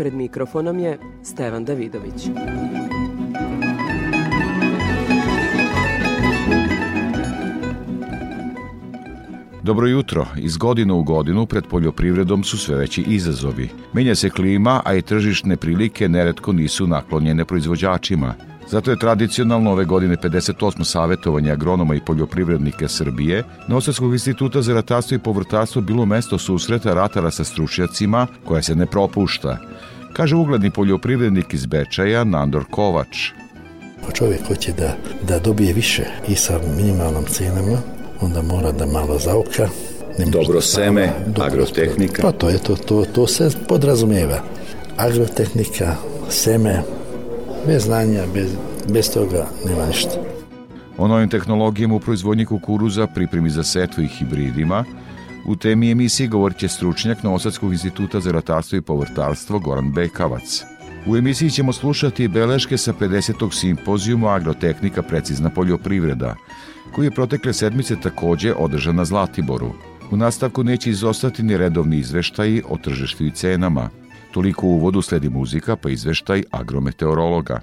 Pred mikrofonom je Stevan Davidović. Dobro jutro. Iz godine u godinu pred poljoprivredom su sve veći izazovi. Menja se klima, a i tržišne prilike neretko nisu naklonjene proizvođačima. Zato je tradicionalno ove godine 58. savjetovanje agronoma i poljoprivrednike Srbije na Ostarskog instituta za ratarstvo i povrtarstvo bilo mesto susreta ratara sa stručnjacima koja se ne propušta. Kaže ugledni poljoprivrednik iz Bečaja Nandor Kovač. Čovjek hoće da, da dobije više i sa minimalnom cenama, onda mora da malo zauka. Ne Dobro da seme, dobro- agrotehnika. Pa to je to, to, to se podrazumijeva. Agrotehnika, seme, bez znanja, bez, bez toga nema ništa. O novim tehnologijama u proizvodnji kukuruza, pripremi za setvu i hibridima, u temi emisije govorit će stručnjak Novosadskog instituta za ratarstvo i povrtarstvo Goran Bekavac. U emisiji ćemo slušati beleške sa 50. simpozijuma Agrotehnika precizna poljoprivreda, koji je protekle sedmice takođe održan na Zlatiboru. U nastavku neće izostati ni redovni izveštaji o tržištu i cenama. Toliko u uvodu sledi muzika pa izveštaj agrometeorologa.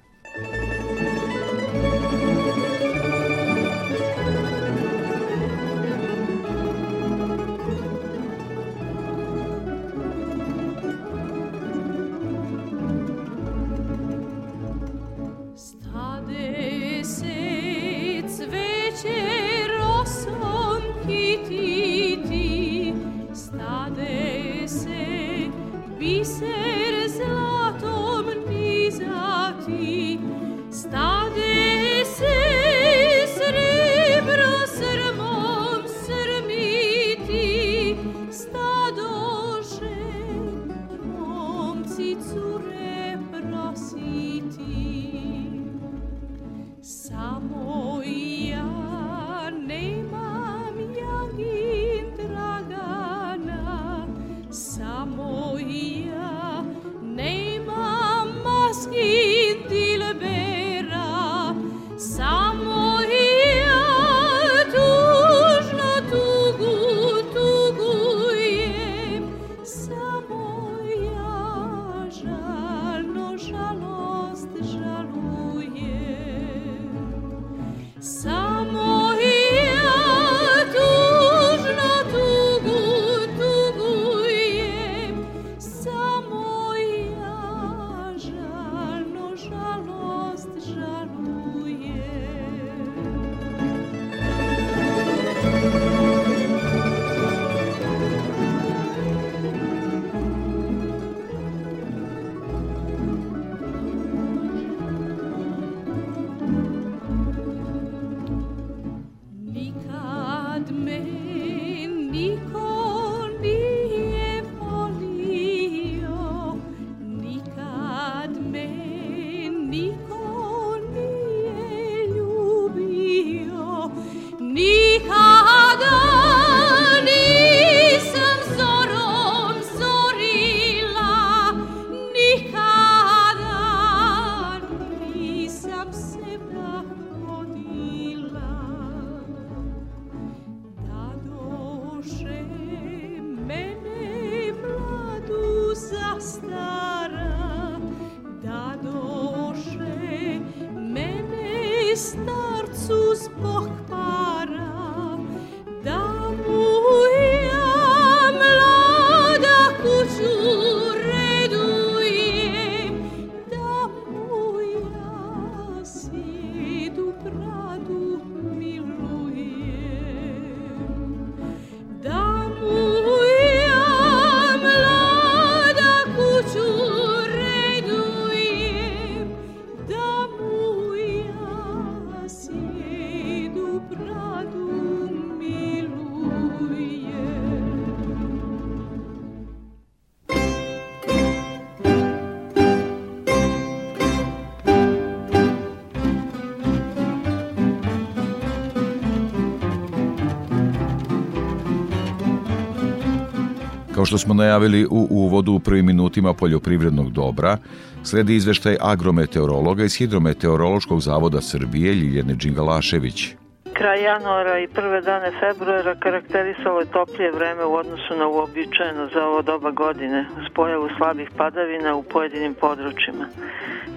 Što smo najavili u uvodu u prvim minutima poljoprivrednog dobra, sledi izveštaj agrometeorologa iz Hidrometeorološkog zavoda Srbije Ljiljene Đingalašević. Kraj januara i prve dane februara karakterisalo je toplije vreme u odnosu na uobičajeno za ovo doba godine, uz pojavu slabih padavina u pojedinim područjima.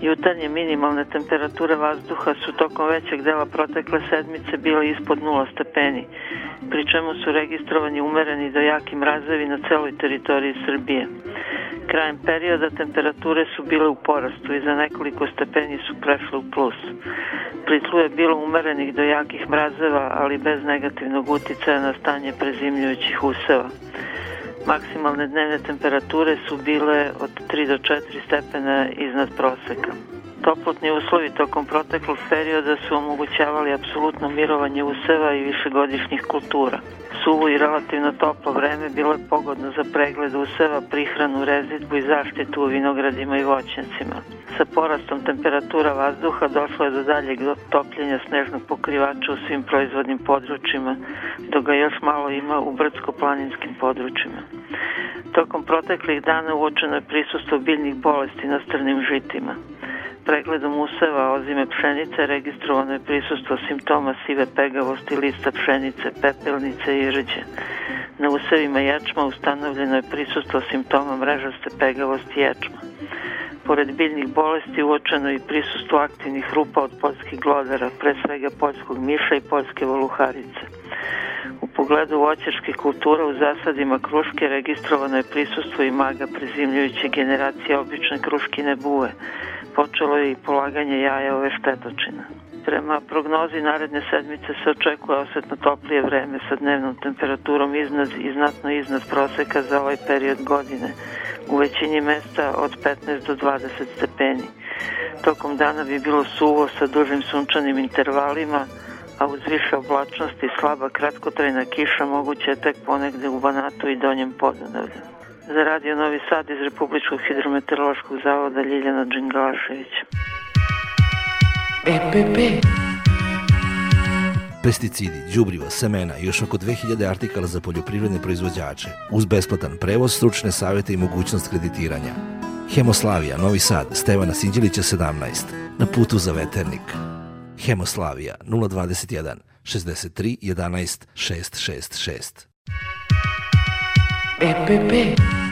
Jutarnje minimalne temperature vazduha su tokom većeg dela protekle sedmice bile ispod 0 stepeni, pri čemu su registrovani umereni do jaki mrazevi na celoj teritoriji Srbije. Krajem perioda temperature su bile u porastu i za nekoliko stepeni su prešle u plus. Pri tlu je bilo umerenih do jakih mrazeva, ali bez negativnog uticaja na stanje prezimljujućih useva. Maksimalne dnevne temperature su bile od 3 do 4 stepena iznad proseka. Toplotni uslovi tokom proteklog perioda su omogućavali apsolutno mirovanje useva i višegodišnjih kultura. Suvo i relativno toplo vreme bilo je pogodno za pregled useva, prihranu, rezidbu i zaštitu u vinogradima i voćnjacima. Sa porastom temperatura vazduha došlo je do daljeg topljenja snežnog pokrivača u svim proizvodnim područjima, dok ga još malo ima u brdsko-planinskim područjima. Tokom proteklih dana uočeno je prisustvo biljnih bolesti na strnim žitima. Pregledom useva ozime pšenice registrovano je prisustvo simptoma sive pegavosti lista pšenice, pepelnice i rđe. Na usevima ječma ustanovljeno je prisustvo simptoma mrežaste pegavosti ječma. Pored biljnih bolesti uočeno je prisustvo aktivnih rupa od poljskih glodara, pre svega poljskog miša i poljske voluharice. U pogledu voćarskih kultura u zasadima kruške registrovano je prisustvo i maga prezimljujuće generacije obične kruškine buve, počelo je i polaganje jaja ove štetočina. Prema prognozi naredne sedmice se očekuje osetno toplije vreme sa dnevnom temperaturom iznad i znatno iznad proseka za ovaj period godine, u većini mesta od 15 do 20 stepeni. Tokom dana bi bilo suvo sa dužim sunčanim intervalima, a uz više oblačnosti slaba kratkotrajna kiša moguće je tek ponegde u Banatu i Donjem Podunavlju. Za radio Novi Sad iz Republičkog hidrometeorološkog zavoda Ljiljana Đingalašević. EPP pesticidi, đubriva, semena i još oko 2000 artikala za poljoprivredne proizvođače, uz besplatan prevoz, stručne savete i mogućnost kreditiranja. Hemoslavija, Novi Sad, Stevana Sinđelića 17, na putu za veternik. Hemoslavija 021 63 11 666. EPP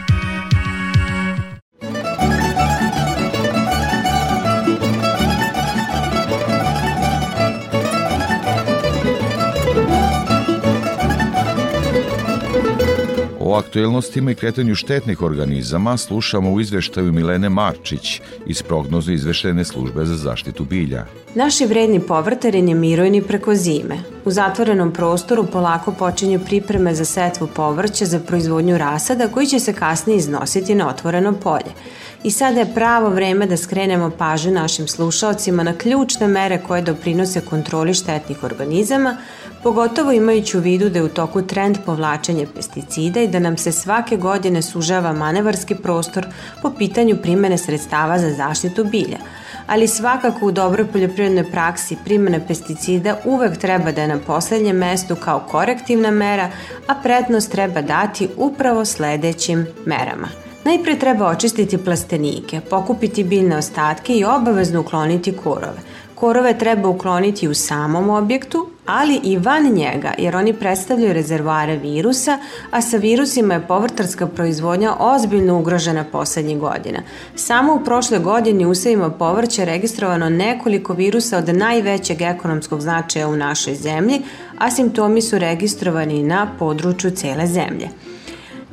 O aktuelnostima i kretanju štetnih organizama slušamo u izveštaju Milene Marčić iz prognoze izveštene službe za zaštitu bilja. Naši vredni povrtari ne miruju ni preko zime. U zatvorenom prostoru polako počinju pripreme za setvu povrća za proizvodnju rasada koji će se kasnije iznositi na otvoreno polje. I sada je pravo vreme da skrenemo pažnju našim slušalcima na ključne mere koje doprinose kontroli štetnih organizama, pogotovo imajući u vidu da je u toku trend povlačenja pesticida i da nam se svake godine sužava manevarski prostor po pitanju primene sredstava za zaštitu bilja. Ali svakako u dobroj poljoprivrednoj praksi primjena pesticida uvek treba da je na poslednjem mestu kao korektivna mera, a prednost treba dati upravo sledećim merama. Najpre treba očistiti plastenike, pokupiti biljne ostatke i obavezno ukloniti korove. Korove treba ukloniti u samom objektu, ali i van njega, jer oni predstavljaju rezervoare virusa, a sa virusima je povrtarska proizvodnja ozbiljno ugrožena poslednjih godina. Samo u prošle godini u usevima povrća registrovano nekoliko virusa od najvećeg ekonomskog značaja u našoj zemlji, a simptomi su registrovani na području cele zemlje.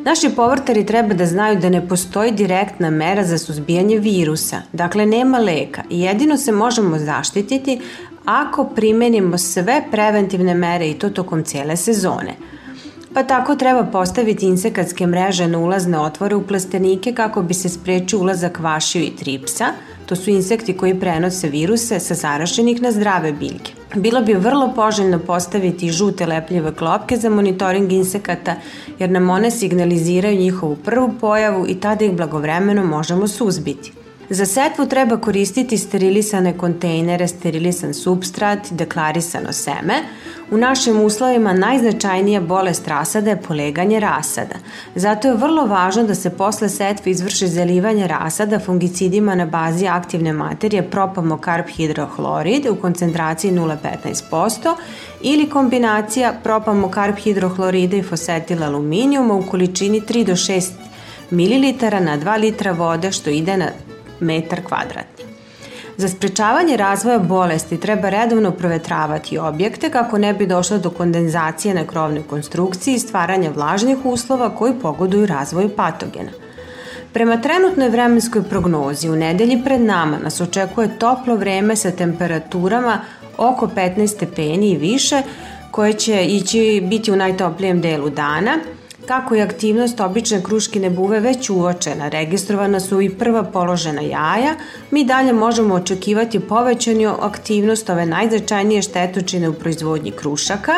Naši povrtari treba da znaju da ne postoji direktna mera za suzbijanje virusa, dakle nema leka i jedino se možemo zaštititi ako primenimo sve preventivne mere i to tokom cijele sezone. Pa tako treba postaviti insekatske mreže na ulazne otvore u plastenike kako bi se sprečio ulazak vašiju i tripsa, to su insekti koji prenose viruse sa zarašenih na zdrave biljke. Bilo bi vrlo poželjno postaviti žute lepljive klopke za monitoring insekata, jer nam one signaliziraju njihovu prvu pojavu i tada ih blagovremeno možemo suzbiti. Za setvu treba koristiti sterilisane kontejnere, sterilisan substrat, deklarisano seme. U našim uslovima najznačajnija bolest rasada je poleganje rasada. Zato je vrlo važno da se posle setve izvrši zalivanje rasada fungicidima na bazi aktivne materije propamokarp hidrohlorid u koncentraciji 0,15% ili kombinacija propamokarp hidrohlorida i fosetil aluminijuma u količini 3 do 6 ml na 2 litra vode što ide na metar kvadratni. Za sprečavanje razvoja bolesti treba redovno provetravati objekte kako ne bi došlo do kondenzacije na krovnoj konstrukciji i stvaranja vlažnih uslova koji pogoduju razvoju patogena. Prema trenutnoj vremenskoj prognozi u nedelji pred nama nas očekuje toplo vreme sa temperaturama oko 15 stepeni i više koje će ići biti u najtoplijem delu dana – Kako je aktivnost obične kruškine buve već uočena, registrovana su i prva položena jaja, mi dalje možemo očekivati povećanju aktivnost ove najznačajnije štetočine u proizvodnji krušaka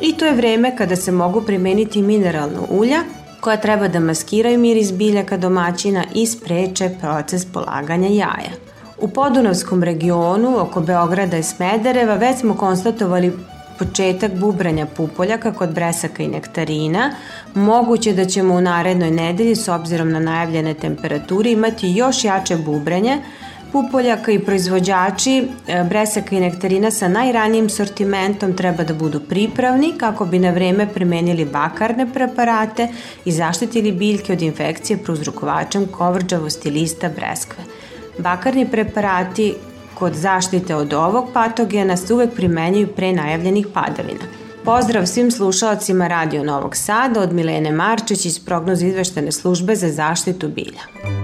i to je vreme kada se mogu primeniti mineralna ulja koja treba da maskiraju miris biljaka domaćina i spreče proces polaganja jaja. U Podunavskom regionu, oko Beograda i Smedereva, već smo konstatovali početak bubranja pupoljaka kod bresaka i nektarina, moguće da ćemo u narednoj nedelji s obzirom na najavljene temperature imati još jače bubranje, pupoljaka i proizvođači e, bresaka i nektarina sa najranijim sortimentom treba da budu pripravni kako bi na vreme primenili bakarne preparate i zaštitili biljke od infekcije prouzrokovačem kovrđavosti lista breskve. Bakarni preparati kod zaštite od ovog patogena se uvek primenjuju pre najavljenih padavina. Pozdrav svim slušalcima Radio Novog Sada od Milene Marčić iz prognoze izveštene službe za zaštitu bilja.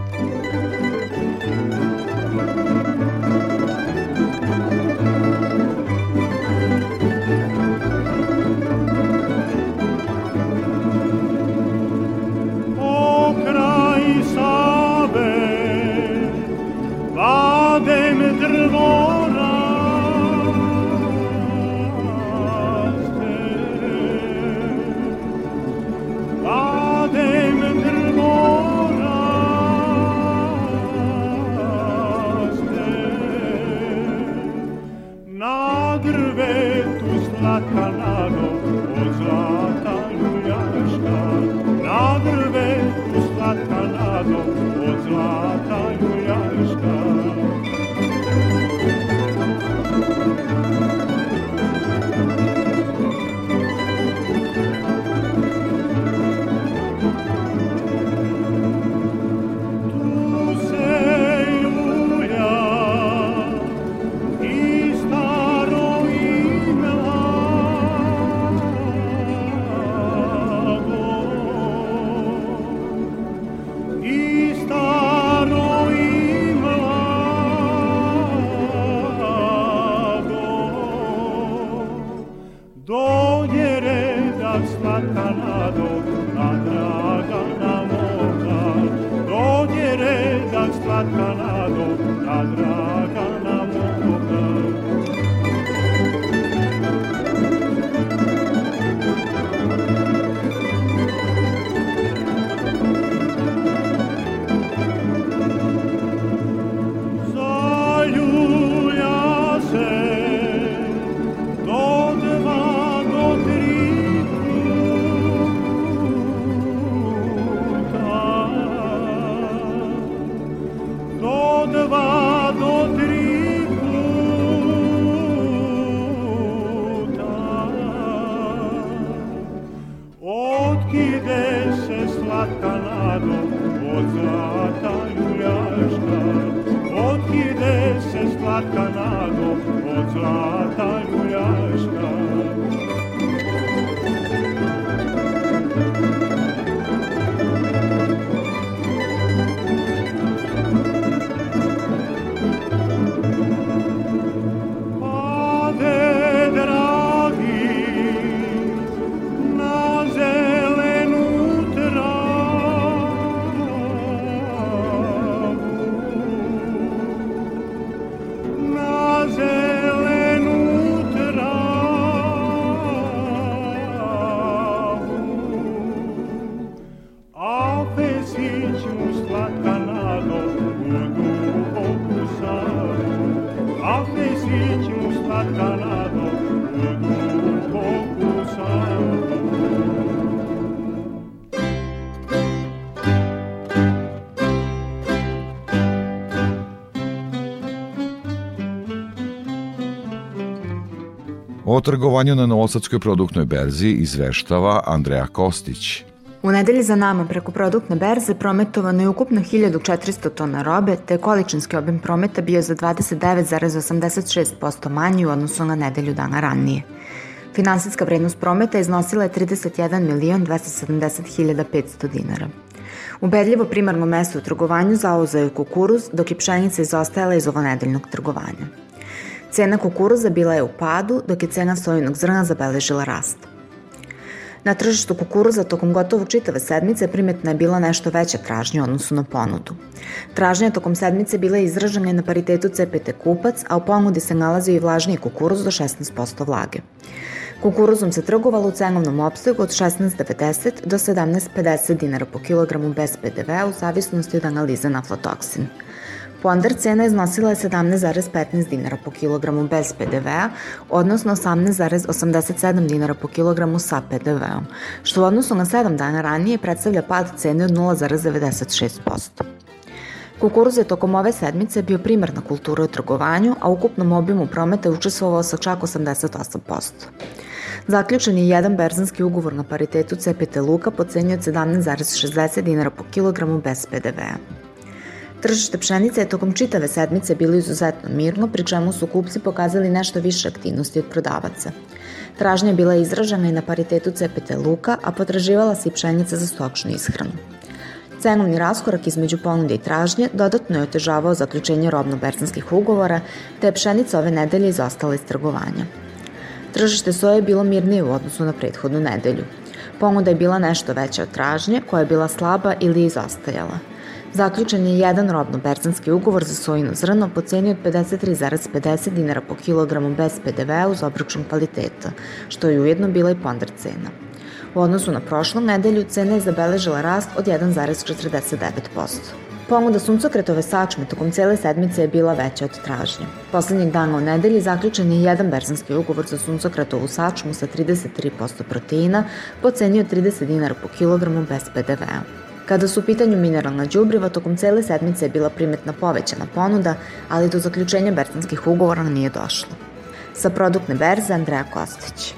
Trgovanju na Novosadskoj produktnoj berzi izveštava Andreja Kostić. U nedelji za nama preko produktne berze prometovano je ukupno 1400 tona robe, te količinski obim prometa bio za 29,86% manji u odnosu na nedelju dana ranije. Finansijska vrednost prometa iznosila je 31 milion 270 500 dinara. Ubedljivo primarno mesto u trgovanju zauzeo je kukuruz, dok je pšenica izostajala iz ovanedeljnog trgovanja. Cena kukuruza bila je u padu, dok je cena sojinog zrna zabeležila rast. Na tržištu kukuruza tokom gotovo čitave sedmice primetna je bila nešto veća tražnja odnosu na ponudu. Tražnja tokom sedmice bila je izražena na paritetu CPT kupac, a u ponudi se nalazio i vlažniji kukuruz do 16% vlage. Kukuruzom se trgovalo u cenovnom opsegu od 16,90 do 17,50 dinara po kilogramu bez PDV u zavisnosti od analize na aflatoksin. Ponder cena iznosila je 17,15 dinara po kilogramu bez PDV-a, odnosno 18,87 dinara po kilogramu sa PDV-om, što u odnosu na 7 dana ranije predstavlja pad cene od 0,96%. Kukuruz je tokom ove sedmice bio primarna kultura u trgovanju, a ukupnom obimu prometa je učestvovao sa čak 88%. Zaključen je jedan berzanski ugovor na paritetu CPT Luka po cenju od 17,60 dinara po kilogramu bez PDV-a. Tržište pšenice je tokom čitave sedmice bilo izuzetno mirno, pri čemu su kupci pokazali nešto više aktivnosti od prodavaca. Tražnja je bila izražena i na paritetu CPT Luka, a potraživala se i pšenica za stočnu ishranu. Cenovni raskorak između ponude i tražnje dodatno je otežavao zaključenje robno-berzanskih ugovora, te je pšenica ove nedelje izostala iz trgovanja. Tržište soje je bilo mirnije u odnosu na prethodnu nedelju. Ponuda je bila nešto veća od tražnje, koja je bila slaba ili izostajala. Zaključen je jedan robno-berzanski ugovor za sojino zrno po ceni od 53,50 dinara po kilogramu bez PDV-a uz obračun kvaliteta, što je ujedno bila i ponder cena. U odnosu na prošlu nedelju cena je zabeležila rast od 1,49%. Ponuda suncokretove sačme tokom cele sedmice je bila veća od tražnje. Poslednjeg dana u nedelji zaključen je jedan berzanski ugovor za suncokretovu sačmu sa 33% proteina po ceni od 30 dinara po kilogramu bez PDV-a. Kada su u pitanju mineralna đubriva, tokom cele sedmice je bila primetna povećana ponuda, ali do zaključenja berzanskih ugovora nije došlo. Sa produktne berze Andreja Kostić.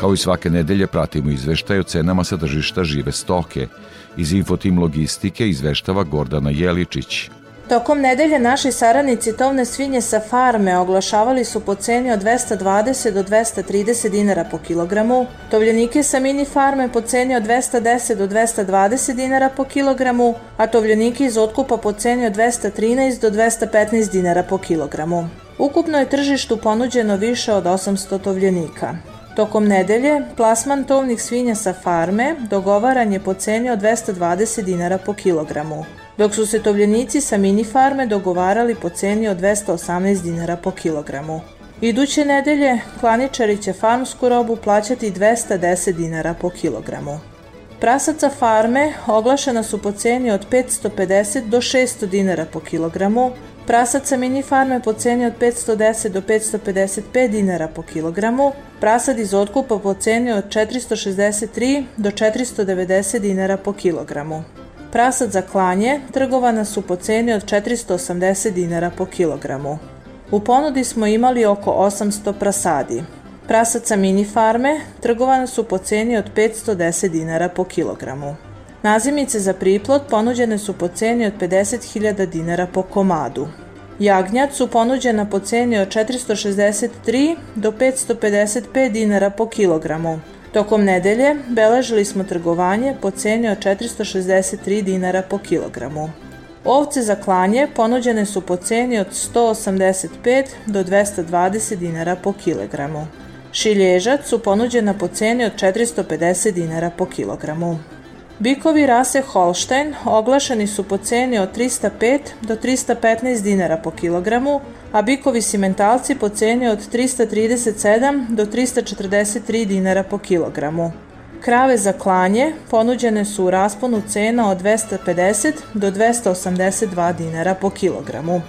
Kao i svake nedelje pratimo izveštaj o cenama sa tržišta žive stoke. Iz Infotim Logistike izveštava Gordana Jeličić. Tokom nedelje naši saradnici tovne svinje sa farme oglašavali su po ceni od 220 do 230 dinara po kilogramu, tovljenike sa mini farme po ceni od 210 do 220 dinara po kilogramu, a tovljenike iz otkupa po ceni od 213 do 215 dinara po kilogramu. Ukupno je tržištu ponuđeno više od 800 tovljenika. Tokom nedelje, plasman tovnih svinja sa farme dogovaran je po ceni od 220 dinara po kilogramu, dok su se tovljenici sa mini farme dogovarali po ceni od 218 dinara po kilogramu. Iduće nedelje klaničari će farmsku robu plaćati 210 dinara po kilogramu. Prasaca farme oglašena su po ceni od 550 do 600 dinara po kilogramu, Prasac sa mini farme po ceni od 510 do 555 dinara po kilogramu, prasad iz otkupa po ceni od 463 do 490 dinara po kilogramu. Prasad za klanje trgovana su po ceni od 480 dinara po kilogramu. U ponudi smo imali oko 800 prasadi. Prasad sa mini farme trgovana su po ceni od 510 dinara po kilogramu. Nazimice za priplot ponuđene su po ceni od 50.000 dinara po komadu. Jagnjad su ponuđena po ceni od 463 do 555 dinara po kilogramu. Tokom nedelje beležili smo trgovanje po ceni od 463 dinara po kilogramu. Ovce za klanje ponuđene su po ceni od 185 do 220 dinara po kilogramu. Šilježac su ponuđena po ceni od 450 dinara po kilogramu. Bikovi rase Holstein oglašeni su po ceni od 305 do 315 dinara po kilogramu, a bikovi simentalci po ceni od 337 do 343 dinara po kilogramu. Krave za klanje ponuđene su u rasponu cena od 250 do 282 dinara po kilogramu.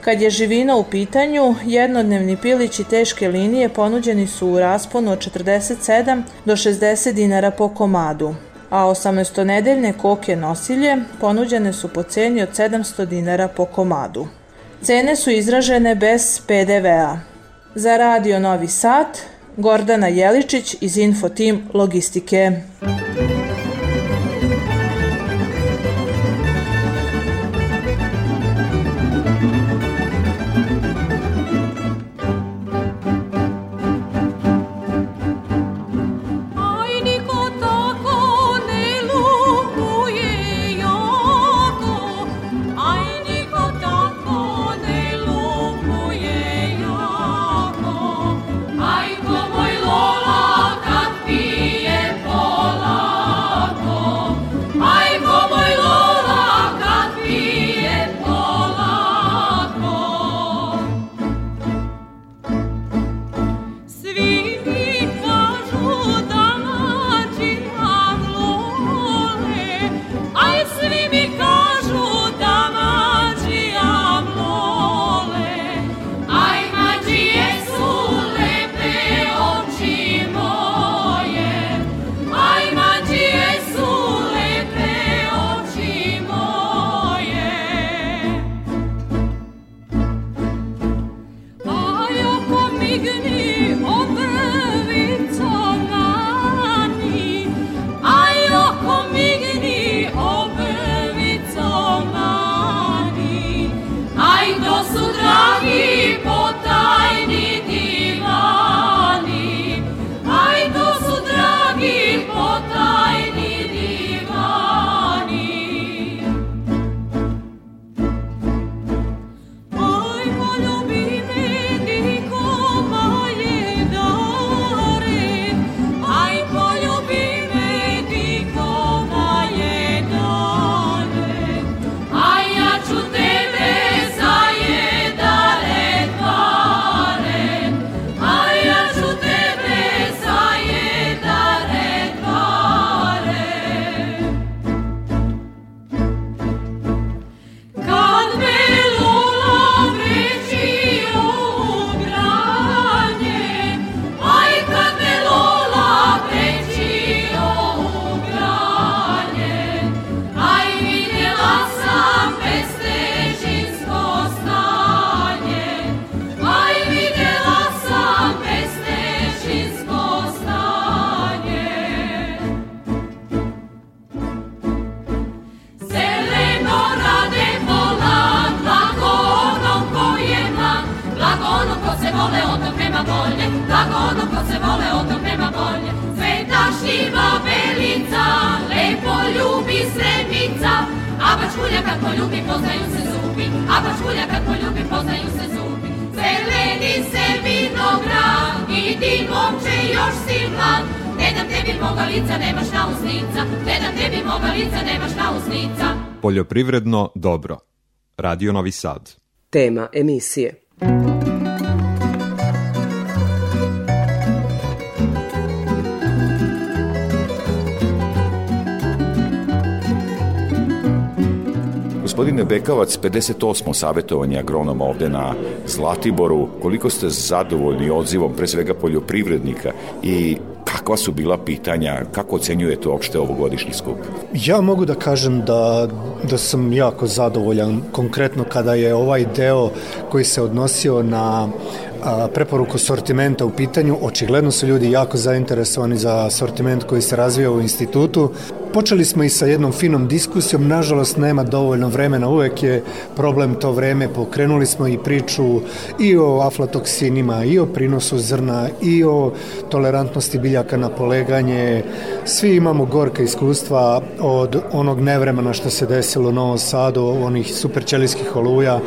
Kad je živina u pitanju, jednodnevni pilići teške linije ponuđeni su u rasponu od 47 do 60 dinara po komadu, a 18-nedeljne koke nosilje ponuđene su po ceni od 700 dinara po komadu. Cene su izražene bez PDV-a. Za Radio Novi Sad, Gordana Jeličić iz Infotim Logistike. Poljoprivredno dobro. Radio Novi Sad. Tema emisije. Gospodine Bekavac, 58. savjetovanje agronoma ovde na Zlatiboru. Koliko ste zadovoljni odzivom, pre svega poljoprivrednika i kakva su bila pitanja, kako ocenjujete uopšte ovogodišnji skup? Ja mogu da kažem da, da sam jako zadovoljan, konkretno kada je ovaj deo koji se odnosio na a, preporuku sortimenta u pitanju, očigledno su ljudi jako zainteresovani za sortiment koji se razvija u institutu. Počeli smo i sa jednom finom diskusijom, nažalost nema dovoljno vremena, uvek je problem to vreme, pokrenuli smo i priču i o aflatoksinima, i o prinosu zrna, i o tolerantnosti biljaka na poleganje. Svi imamo gorka iskustva od onog nevremena što se desilo u Novom Sadu, onih superćelijskih oluja,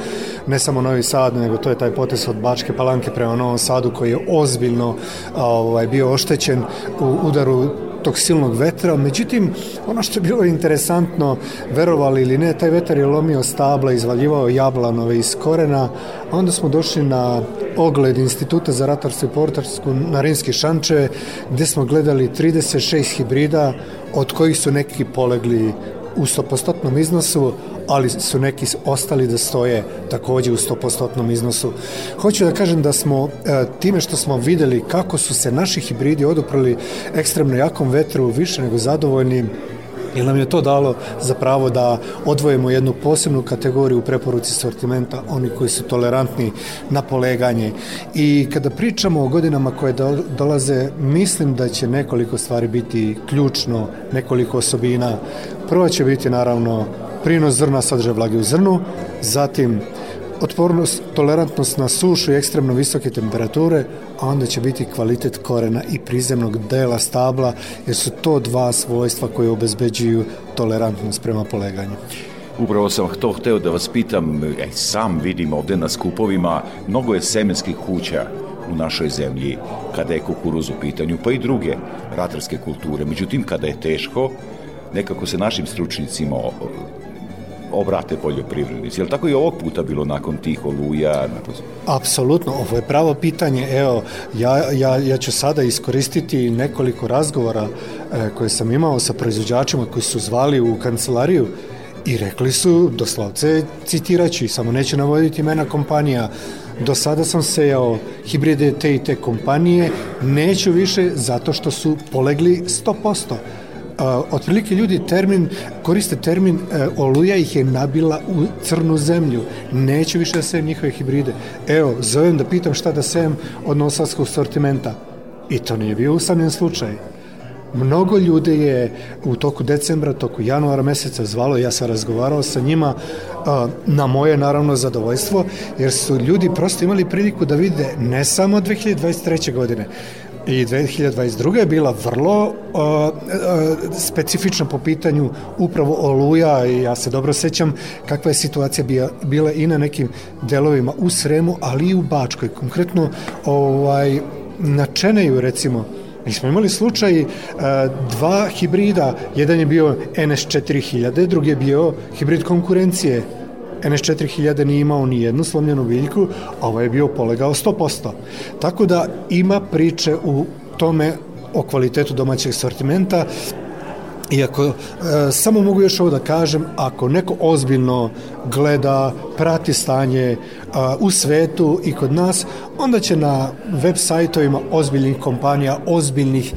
ne samo Novi Sad, nego to je taj potes od Bačke Palanke prema Novom Sadu koji je ozbiljno ovaj, bio oštećen u udaru tog silnog vetra. Međutim, ono što je bilo interesantno, verovali ili ne, taj vetar je lomio stabla, izvaljivao jablanove iz korena, a onda smo došli na ogled Instituta za ratarstvo i portarsku na Rimski šanče, gde smo gledali 36 hibrida, od kojih su neki polegli u 100% iznosu, ali su neki ostali da stoje takođe u 100% iznosu. Hoću da kažem da smo e, time što smo videli kako su se naši hibridi oduprali ekstremno jakom vetru više nego zadovoljni jer nam je to dalo za pravo da odvojimo jednu posebnu kategoriju u preporuci sortimenta, oni koji su tolerantni na poleganje. I kada pričamo o godinama koje do, dolaze, mislim da će nekoliko stvari biti ključno, nekoliko osobina. Prva će biti naravno prinos zrna sadržaja vlage u zrnu, zatim otpornost, tolerantnost na sušu i ekstremno visoke temperature, a onda će biti kvalitet korena i prizemnog dela stabla, jer su to dva svojstva koje obezbeđuju tolerantnost prema poleganju. Upravo sam to hteo da vas pitam, e, sam vidim ovde na skupovima, mnogo je semenskih kuća u našoj zemlji kada je kukuruz u pitanju, pa i druge ratarske kulture. Međutim, kada je teško, nekako se našim stručnicima obrate poljoprivrednici. Je li tako i ovog puta bilo nakon tih oluja? Apsolutno, ovo je pravo pitanje. Evo, ja, ja, ja ću sada iskoristiti nekoliko razgovora e, koje sam imao sa proizvođačima koji su zvali u kancelariju i rekli su, doslovce citiraću, samo neću navoditi imena kompanija, do sada sam sejao hibride te i te kompanije, neću više zato što su polegli 100% otprilike ljudi termin, koriste termin e, oluja ih je nabila u crnu zemlju. Neću više da sejem njihove hibride. Evo, zovem da pitam šta da sejem od novosadskog sortimenta. I to nije bio usamljen slučaj. Mnogo ljudi je u toku decembra, toku januara meseca zvalo, ja sam razgovarao sa njima na moje naravno zadovoljstvo, jer su ljudi prosto imali priliku da vide ne samo 2023. godine, i 2022. je bila vrlo uh, uh, specifična po pitanju upravo oluja i ja se dobro sećam kakva je situacija bila, bila i na nekim delovima u Sremu, ali i u Bačkoj. Konkretno ovaj, na Čeneju recimo Mi smo imali slučaj uh, dva hibrida, jedan je bio NS4000, drugi je bio hibrid konkurencije NS4000 nije imao ni jednu slomljenu biljku, a ovo je bio polegao 100%. Tako da ima priče u tome o kvalitetu domaćeg sortimenta Iako, e, samo mogu još ovo da kažem, ako neko ozbiljno gleda, prati stanje a, u svetu i kod nas, onda će na web sajtovima ozbiljnih kompanija, ozbiljnih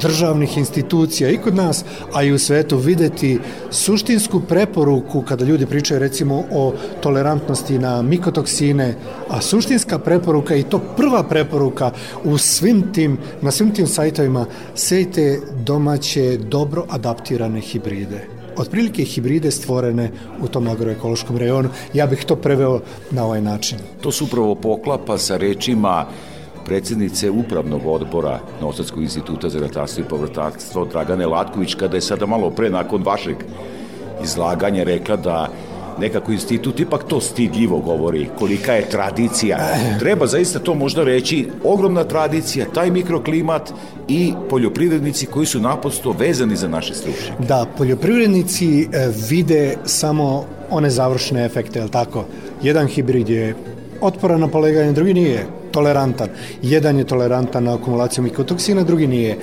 državnih institucija i kod nas, a i u svetu videti suštinsku preporuku kada ljudi pričaju recimo o tolerantnosti na mikotoksine, a suštinska preporuka i to prva preporuka u svim tim, na svim tim sajtovima sejte domaće dobro adaptirane hibride otprilike hibride stvorene u tom agroekološkom rejonu. Ja bih to preveo na ovaj način. To se upravo poklapa sa rečima predsednice upravnog odbora Novosadskog instituta za ratarstvo i povrtarstvo Dragane Latković, kada je sada malo pre nakon vašeg izlaganja rekla da nekako institut ipak to stidljivo govori, kolika je tradicija. Treba zaista to možda reći, ogromna tradicija, taj mikroklimat i poljoprivrednici koji su naposto vezani za naše stručnjake. Da, poljoprivrednici e, vide samo one završne efekte, je tako? Jedan hibrid je otporan na poleganje, drugi nije tolerantan. Jedan je tolerantan na akumulaciju mikotoksina, drugi nije.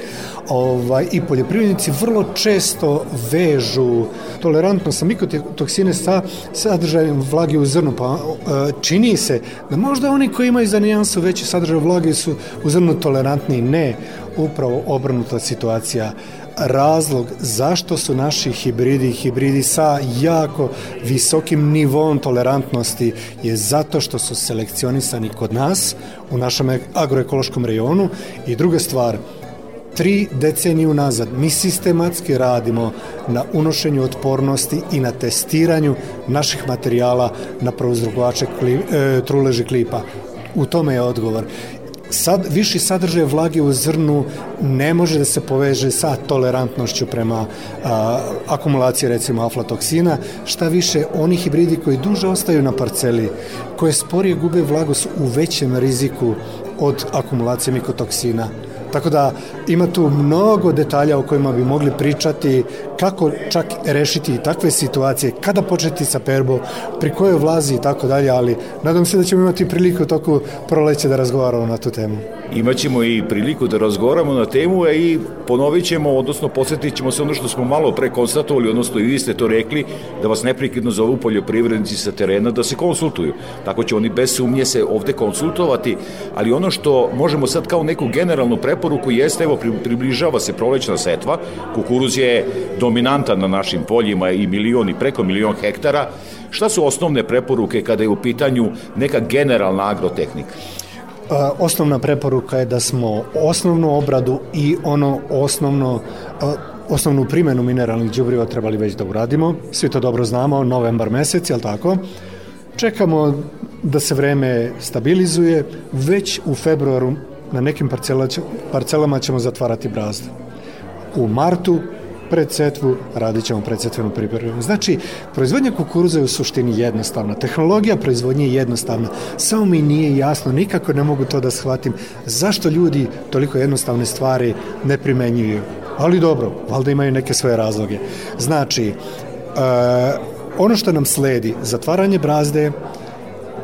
Ovaj, I poljoprivrednici vrlo često vežu tolerantnost sa mikotoksine sa sadržajem vlage u zrnu, pa e, čini se da možda oni koji imaju za nijansu veći sadržaj vlage su u zrnu tolerantni. Ne, upravo obrnuta situacija razlog zašto su naši hibridi hibridi sa jako visokim nivom tolerantnosti je zato što su selekcionisani kod nas u našem agroekološkom rejonu i druga stvar tri decenije unazad mi sistematski radimo na unošenju otpornosti i na testiranju naših materijala na prouzrokovače kli, e, truleži klipa. U tome je odgovor sad, viši sadržaj vlage u zrnu ne može da se poveže sa tolerantnošću prema a, akumulaciji recimo aflatoksina, šta više oni hibridi koji duže ostaju na parceli, koje sporije gube vlagu su u većem riziku od akumulacije mikotoksina. Tako da ima tu mnogo detalja o kojima bi mogli pričati kako čak rešiti takve situacije, kada početi sa perbo, pri kojoj vlazi i tako dalje, ali nadam se da ćemo imati priliku u toku proleća da razgovaramo na tu temu. Imaćemo i priliku da razgovaramo na temu i ponovit ćemo, odnosno podsjetit ćemo se ono što smo malo pre konstatovali, odnosno i vi ste to rekli, da vas neprekidno zovu poljoprivrednici sa terena da se konsultuju. Tako će oni bez sumnje se ovde konsultovati, ali ono što možemo sad kao neku generalnu preporuku jeste, evo, približava se prolećna setva, kukuruz je dominantan na našim poljima i milioni, preko milion hektara. Šta su osnovne preporuke kada je u pitanju neka generalna agrotehnika? Osnovna preporuka je da smo osnovnu obradu i ono osnovno osnovnu primenu mineralnih đubriva trebali već da uradimo. Svi to dobro znamo, novembar mesec, jel tako? Čekamo da se vreme stabilizuje, već u februaru na nekim parcelama ćemo zatvarati brazde. U martu pred setvu, radit ćemo predsetvenu pripremu. Znači, proizvodnja kukuruza je u suštini jednostavna. Tehnologija proizvodnje je jednostavna. Samo mi nije jasno, nikako ne mogu to da shvatim, zašto ljudi toliko jednostavne stvari ne primenjuju. Ali dobro, valjda imaju neke svoje razloge. Znači, e, ono što nam sledi, zatvaranje brazde,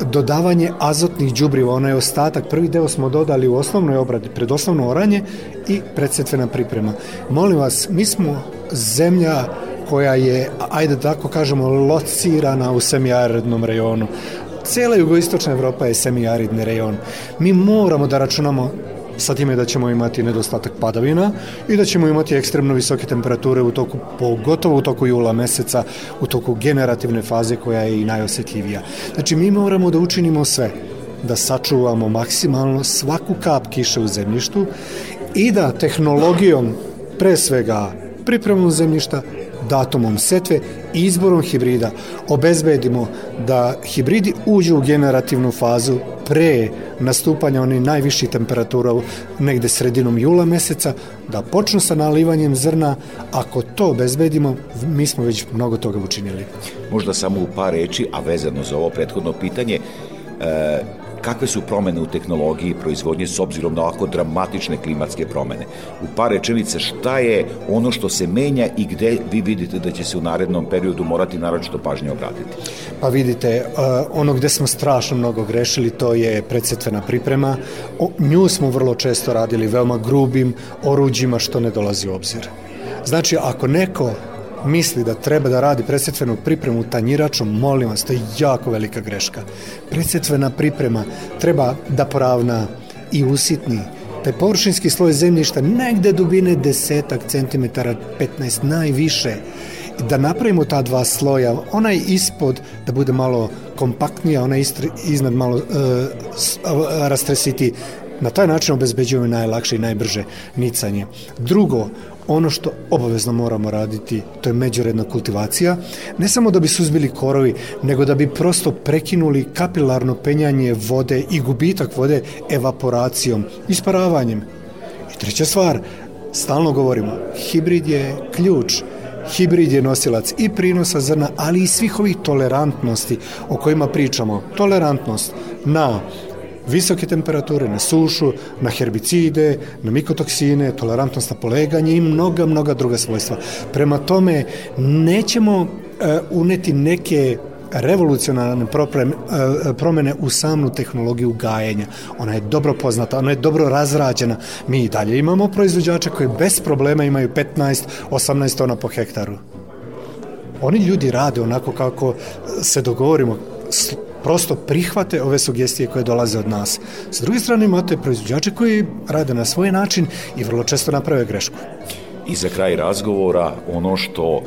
dodavanje azotnih đubriva, onaj ostatak, prvi deo smo dodali u osnovnoj obradi, pred osnovno oranje i predsetvena priprema. Molim vas, mi smo zemlja koja je, ajde tako kažemo, locirana u semiaridnom rejonu. Cela jugoistočna Evropa je semiaridni rejon. Mi moramo da računamo sa time da ćemo imati nedostatak padavina i da ćemo imati ekstremno visoke temperature u toku, pogotovo u toku jula meseca, u toku generativne faze koja je i najosetljivija. Znači mi moramo da učinimo sve da sačuvamo maksimalno svaku kap kiše u zemljištu i da tehnologijom pre svega pripremom zemljišta, datumom setve i izborom hibrida obezbedimo da hibridi uđu u generativnu fazu pre nastupanja onih najviših temperatura negde sredinom jula meseca, da počnu sa nalivanjem zrna, ako to obezbedimo, mi smo već mnogo toga učinili. Možda samo u par reči, a vezano za ovo prethodno pitanje, e, kakve su promene u tehnologiji proizvodnje s obzirom na ovako dramatične klimatske promene. U par rečenica šta je ono što se menja i gde vi vidite da će se u narednom periodu morati naročito pažnje obratiti? Pa vidite, uh, ono gde smo strašno mnogo grešili to je predsetvena priprema. O, nju smo vrlo često radili veoma grubim oruđima što ne dolazi u obzir. Znači, ako neko misli da treba da radi presjetvenu pripremu tanjiračom, molim vas, to je jako velika greška. Presjetvena priprema treba da poravna i usitni taj površinski sloj zemljišta negde dubine desetak centimetara, 15 najviše, da napravimo ta dva sloja, onaj ispod da bude malo kompaktnija, onaj iznad malo uh, rastresiti Na taj način obezbeđujemo najlakše i najbrže nicanje. Drugo, ono što obavezno moramo raditi, to je međuredna kultivacija, ne samo da bi suzbili korovi, nego da bi prosto prekinuli kapilarno penjanje vode i gubitak vode evaporacijom, isparavanjem. I treća stvar, stalno govorimo, hibrid je ključ, Hibrid je nosilac i prinosa zrna, ali i svih ovih tolerantnosti o kojima pričamo. Tolerantnost na visoke temperature, na sušu, na herbicide, na mikotoksine, tolerantnost na poleganje i mnoga, mnoga druga svojstva. Prema tome, nećemo uh, uneti neke revolucionarne e, promene u samnu tehnologiju gajenja. Ona je dobro poznata, ona je dobro razrađena. Mi i dalje imamo proizvođače koji bez problema imaju 15-18 tona po hektaru. Oni ljudi rade onako kako se dogovorimo prosto prihvate ove sugestije koje dolaze od nas. S druge strane imate proizvođače koji rade na svoj način i vrlo često naprave grešku. I za kraj razgovora ono što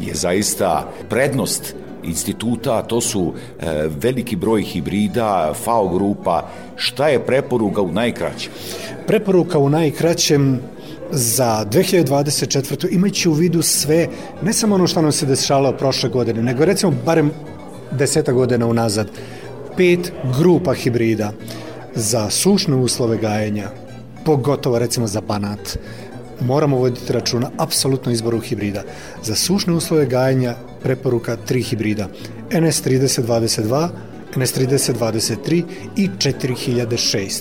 je zaista prednost instituta, to su e, veliki broj hibrida, FAO grupa. Šta je preporuka u najkraćem? Preporuka u najkraćem za 2024. imajući u vidu sve, ne samo ono što nam se dešavalo prošle godine, nego recimo barem deseta godina unazad pet grupa hibrida za sušne uslove gajenja, pogotovo recimo za banat, moramo voditi računa apsolutno izboru hibrida. Za sušne uslove gajenja preporuka tri hibrida. NS3022, NS3023 i 4006.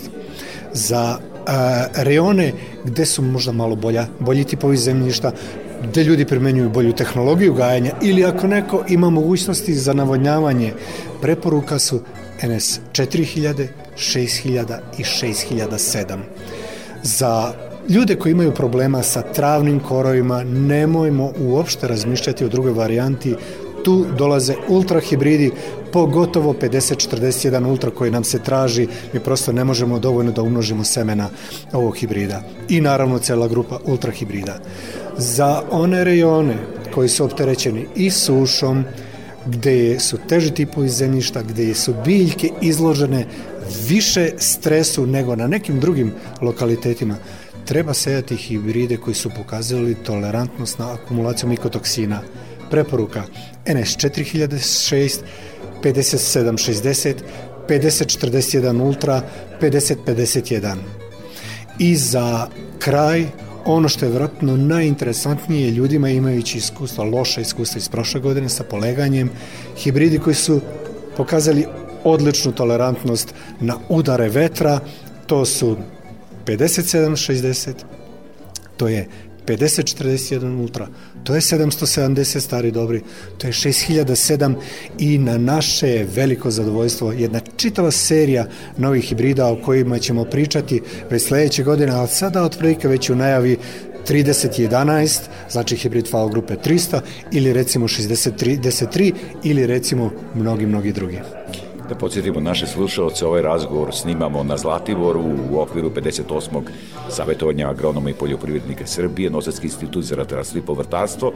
Za uh, reone gde su možda malo bolja, bolji tipovi zemljišta, gde ljudi primenjuju bolju tehnologiju gajanja ili ako neko ima mogućnosti za navodnjavanje, preporuka su NS 4000, 6000 i 6007. Za ljude koji imaju problema sa travnim korovima, nemojmo uopšte razmišljati o drugoj varijanti, tu dolaze ultra hibridi, pogotovo 5041 ultra koji nam se traži, mi prosto ne možemo dovoljno da umnožimo semena ovog hibrida. I naravno cela grupa ultra hibrida. Za one rejone koji su opterećeni i sušom, gde su teži tipovi zemljišta, gde su biljke izložene više stresu nego na nekim drugim lokalitetima, treba sejati hibride koji su pokazali tolerantnost na akumulaciju mikotoksina. Preporuka NS 4006, 5760, 5041 Ultra, 5051. I za kraj, ono što je vratno najinteresantnije ljudima imajući iskustva, loša iskustva iz prošle godine sa poleganjem, hibridi koji su pokazali odličnu tolerantnost na udare vetra, to su 5760, to je 5041 Ultra, to je 770 stari dobri, to je 6007 i na naše veliko zadovoljstvo jedna čitava serija novih hibrida o kojima ćemo pričati već sledeće godine, ali sada otprilike već u najavi 3011, znači hibrid FAO grupe 300 ili recimo 6033 ili recimo mnogi, mnogi drugi. Da podsjetimo naše slušalce, ovaj razgovor snimamo na Zlatiboru u okviru 58. savjetovanja agronoma i poljoprivrednika Srbije, Nosadski institut za ratarstvo i povrtarstvo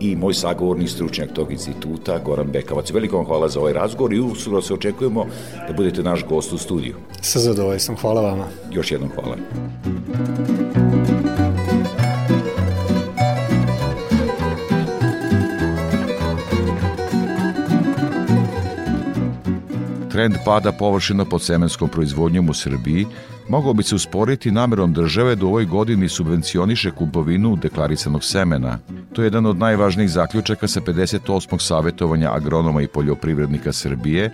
i moj sagovorni stručnjak tog instituta, Goran Bekavac. Veliko vam hvala za ovaj razgovor i uskoro se očekujemo da budete naš gost u studiju. Sa zadovoljstvom, hvala vama. Još jednom hvala. Trend pada površina pod semenskom proizvodnjom u Srbiji mogao bi se usporiti namerom države da u ovoj godini subvencioniše kupovinu deklarisanog semena. To je jedan od najvažnijih zaključaka sa 58. savjetovanja agronoma i poljoprivrednika Srbije,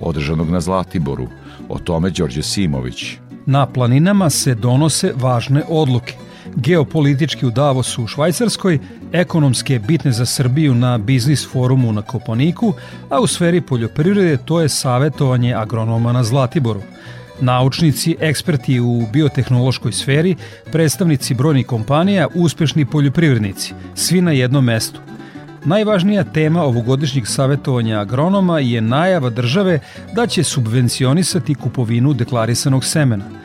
održanog na Zlatiboru. O tome Đorđe Simović. Na planinama se donose važne odluke – geopolitički u Davosu u Švajcarskoj, ekonomske bitne za Srbiju na biznis forumu na Koponiku, a u sferi poljoprivrede to je savetovanje agronoma na Zlatiboru. Naučnici, eksperti u biotehnološkoj sferi, predstavnici brojnih kompanija, uspešni poljoprivrednici, svi na jednom mestu. Najvažnija tema ovogodišnjeg savetovanja agronoma je najava države da će subvencionisati kupovinu deklarisanog semena –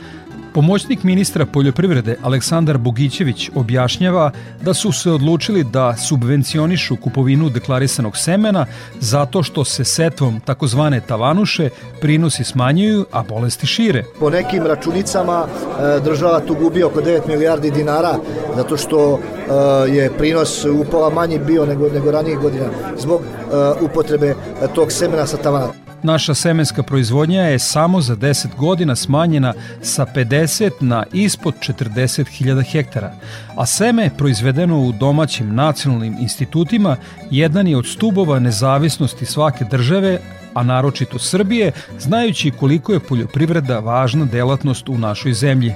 Pomoćnik ministra poljoprivrede Aleksandar Bogićević objašnjava da su se odlučili da subvencionišu kupovinu deklarisanog semena zato što se setvom takozvane tavanuše prinosi smanjuju, a bolesti šire. Po nekim računicama e, država tu gubi oko 9 milijardi dinara zato što e, je prinos upola manji bio nego, nego ranijih godina zbog e, upotrebe tog semena sa tavana. Naša semenska proizvodnja je samo za 10 godina smanjena sa 50 na ispod 40.000 hektara, a seme proizvedeno u domaćim nacionalnim institutima jedan je od stubova nezavisnosti svake države, a naročito Srbije, znajući koliko je poljoprivreda važna delatnost u našoj zemlji.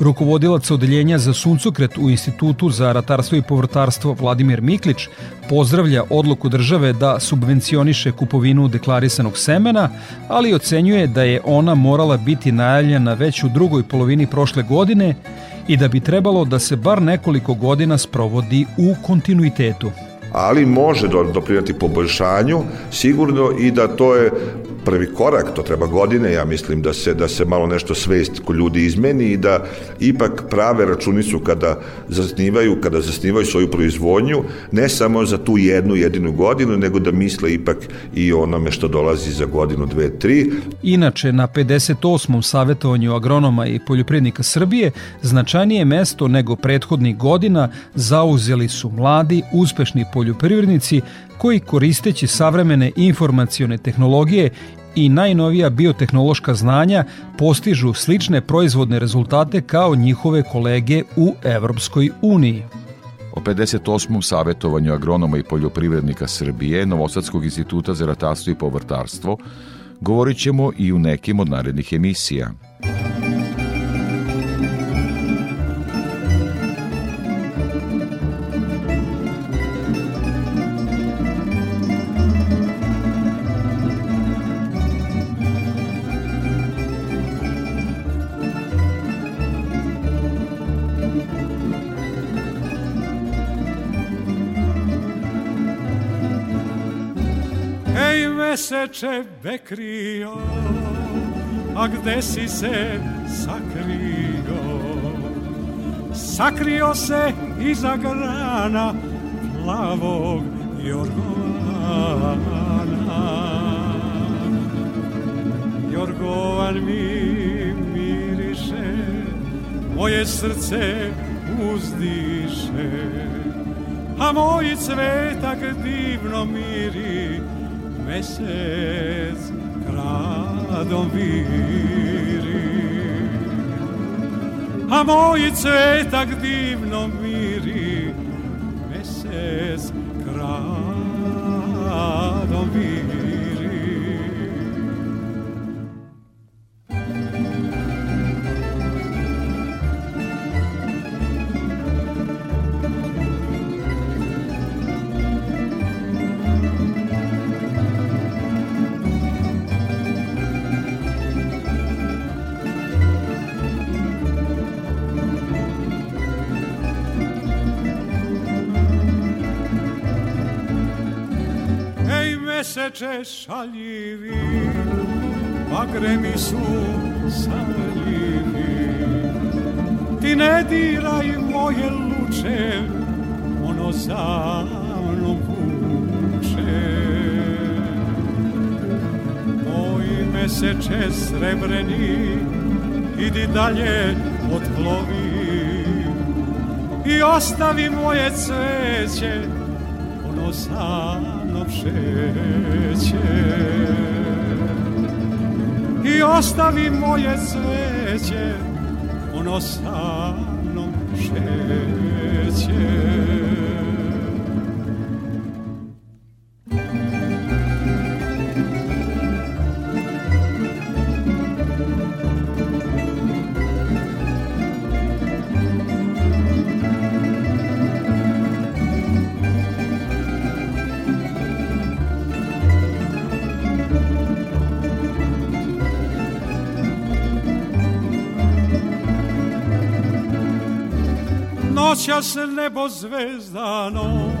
Rukovodilac odeljenja za suncokret u Institutu za ratarstvo i povrtarstvo Vladimir Miklić pozdravlja odluku države da subvencioniše kupovinu deklarisanog semena, ali ocenjuje da je ona morala biti najavljena već u drugoj polovini prošle godine i da bi trebalo da se bar nekoliko godina sprovodi u kontinuitetu ali može doprinati poboljšanju sigurno i da to je prvi korak, to treba godine, ja mislim da se, da se malo nešto svest kod ljudi izmeni i da ipak prave računicu kada zasnivaju, kada zasnivaju svoju proizvodnju, ne samo za tu jednu jedinu godinu, nego da misle ipak i onome što dolazi za godinu, dve, tri. Inače, na 58. savjetovanju agronoma i poljoprivrednika Srbije značajnije mesto nego prethodnih godina zauzeli su mladi, uspešni poljoprivrednici koji koristeći savremene informacione tehnologije i najnovija biotehnološka znanja postižu slične proizvodne rezultate kao njihove kolege u Evropskoj uniji. O 58. savjetovanju agronoma i poljoprivrednika Srbije Novosadskog instituta za ratarstvo i povrtarstvo govorit ćemo i u nekim od narednih emisija – meseče bekrio, a gde si se sakrio? Sakrio se iza grana plavog Jorgovana. Jorgovan mi miriše, moje srce uzdiše, a moj cvetak divno miri, mesec gradom viri. A moj cvetak divno miri, mesec gradom viri. Ej meseče šaljivi, bagremi su saljivi. Ti ne diraj moje luče, ono za mnom vuče. Moj meseče srebreni, idi dalje odplovi i ostavi moje cveće, ono sa šeće. I ostavi moje cveće, ono sa mnom šeće. Noćas nebo zvezdano,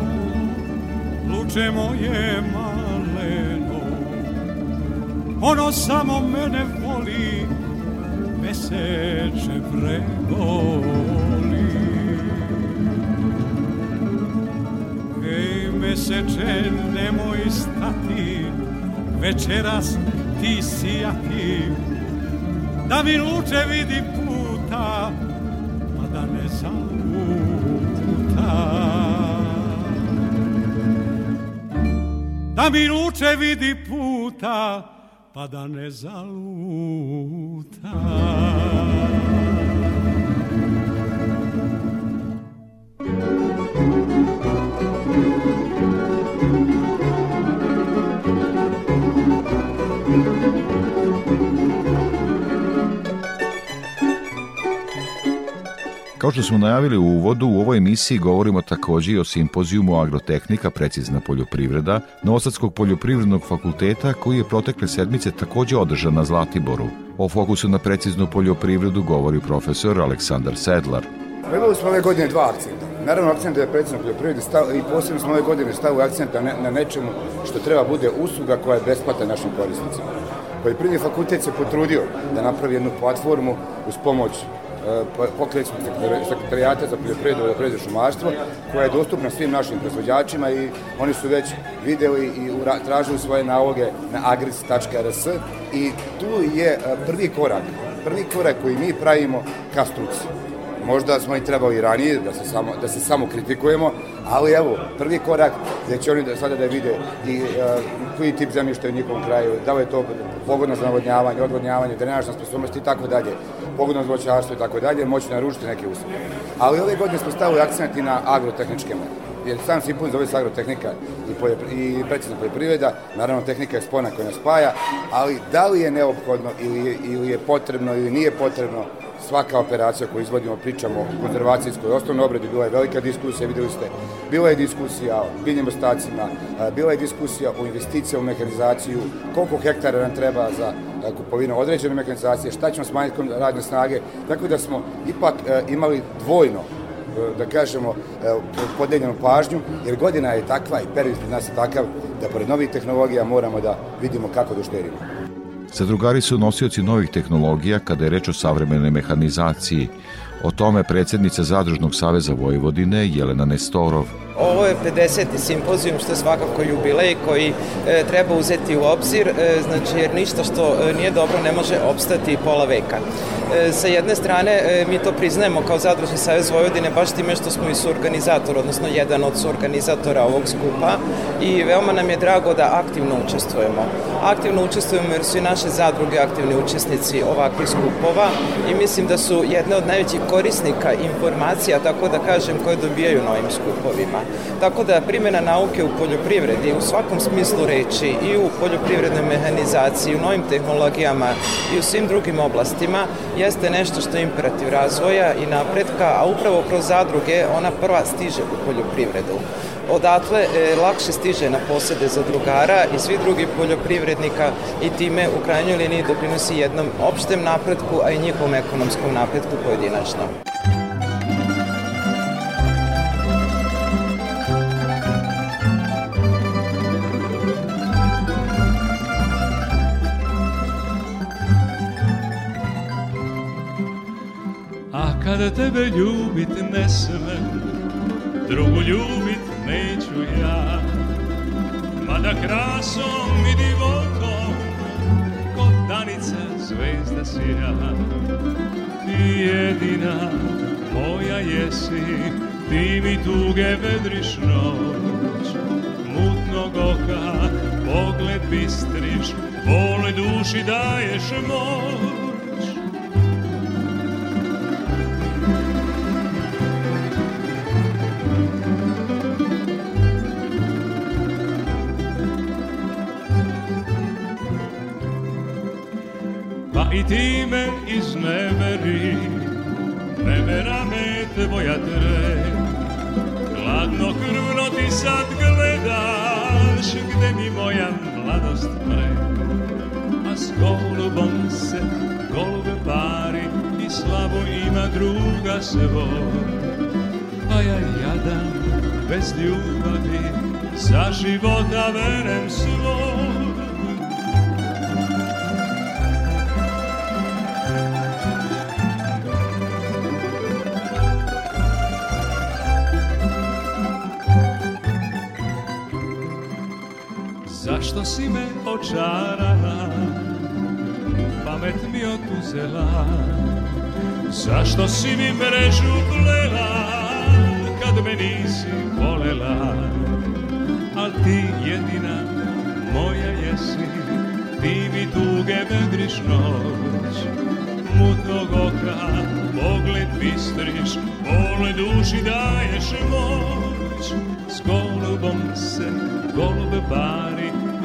luče moje maleno, ono samo mene voli, meseče pregoli. Ej, meseče, nemoj stati, večeras ti sijati, da mi luče vidi Mi luče vidi puta, pa da ne zaluta. Kao što smo najavili u uvodu, u ovoj emisiji govorimo takođe i o simpozijumu agrotehnika, precizna poljoprivreda, Novosadskog poljoprivrednog fakulteta koji je protekle sedmice takođe održan na Zlatiboru. O fokusu na preciznu poljoprivredu govori profesor Aleksandar Sedlar. Imali smo ove godine dva akcenta. Naravno, akcent je precizno poljoprivredi stav, i posebno smo ove godine stavili akcent na, na nečemu što treba bude usluga koja je besplatna našim korisnicima. Poljoprivredni fakultet se potrudio da napravi jednu platformu uz pomoć pokrećnog sekretarijata za poljoprivredu, poljoprivredu šumarstvo, koja je dostupna svim našim proizvođačima i oni su već videli i tražili svoje naloge na agris.rs i tu je prvi korak, prvi korak koji mi pravimo ka struci. Možda smo i trebali ranije da se samo, da se samo kritikujemo, ali evo, prvi korak gde će oni da, sada da vide i uh, koji tip zemljišta je u njihovom kraju, da li je to pogodno za navodnjavanje, odvodnjavanje, drenažna sposobnost i tako dalje, pogodno za voćarstvo i tako dalje, moći naručiti neke usluge. Ali ove godine smo stavili akcent i na agrotehničke mere jer sam Simpun zove se agrotehnika i, poljopri, i precizna poljoprivreda, naravno tehnika je spona koja nas spaja, ali da li je neophodno ili ili je potrebno ili nije potrebno svaka operacija koju izvodimo, pričamo o konzervacijskoj osnovnoj obradi, bila je velika diskusija, videli ste, bila je diskusija o biljnim ostacima, bila je diskusija o investicijama u mehanizaciju, koliko hektara nam treba za kupovinu određene mehanizacije, šta ćemo smanjiti radne snage, tako da smo ipak imali dvojno da kažemo, podeljenu pažnju, jer godina je takva i period nas je takav da pored novih tehnologija moramo da vidimo kako da uštedimo. Zadrugari su nosioci novih tehnologija kada je reč o savremenoj mehanizaciji. O tome predsednica Zadružnog saveza Vojvodine Jelena Nestorov. Ovo je 50. simpozijum što je svakako jubilej koji e, treba uzeti u obzir, e, znači jer ništa što e, nije dobro ne može opstati pola veka. E, sa jedne strane e, mi to priznajemo kao Zadružni savez Vojvodine baš time što smo i suorganizator, odnosno jedan od suorganizatora ovog skupa i veoma nam je drago da aktivno učestvujemo. Aktivno učestvujemo jer su i naše zadruge aktivni učesnici ovakvih skupova i mislim da su jedne od najvećih korisnika informacija, tako da kažem, koje dobijaju na ovim skupovima. Tako da primjena nauke u poljoprivredi u svakom smislu reči i u poljoprivrednoj mehanizaciji, u novim tehnologijama i u svim drugim oblastima jeste nešto što je imperativ razvoja i napretka, a upravo kroz zadruge ona prva stiže u poljoprivredu. Odatle e, lakše stiže na posede zadrugara i svi drugi poljoprivrednika i time u krajnjoj liniji doprinosi jednom opštem napretku, a i njihovom ekonomskom napretku pojedinačno. A kada tebe ljubit ne smem, drugu ljubit neću ja. Mada krasom i divotom, kod danica zvezda sija. Ti jedina moja jesi, ti mi tuge vedriš noć. Mutnog oka pogled bistriš, vole duši daješ moć. Ti me izneveri, nevera me tvoja tre. Hladno krvno ti sad gledaš, gde mi moja mladost pre. A s golubom se golube pari i slabo ima druga svoj. A ja jadan bez ljubavi, za života verem svoj. Zašto si me očarala, pamet mi otuzela? Zašto si mi mrežu plela, kad me nisi volela? Al ti jedina moja jesi, ti mi tuge vedriš noć. Mutnog oka pogled bistriš, vole duši daješ moć. S golubom se golube bari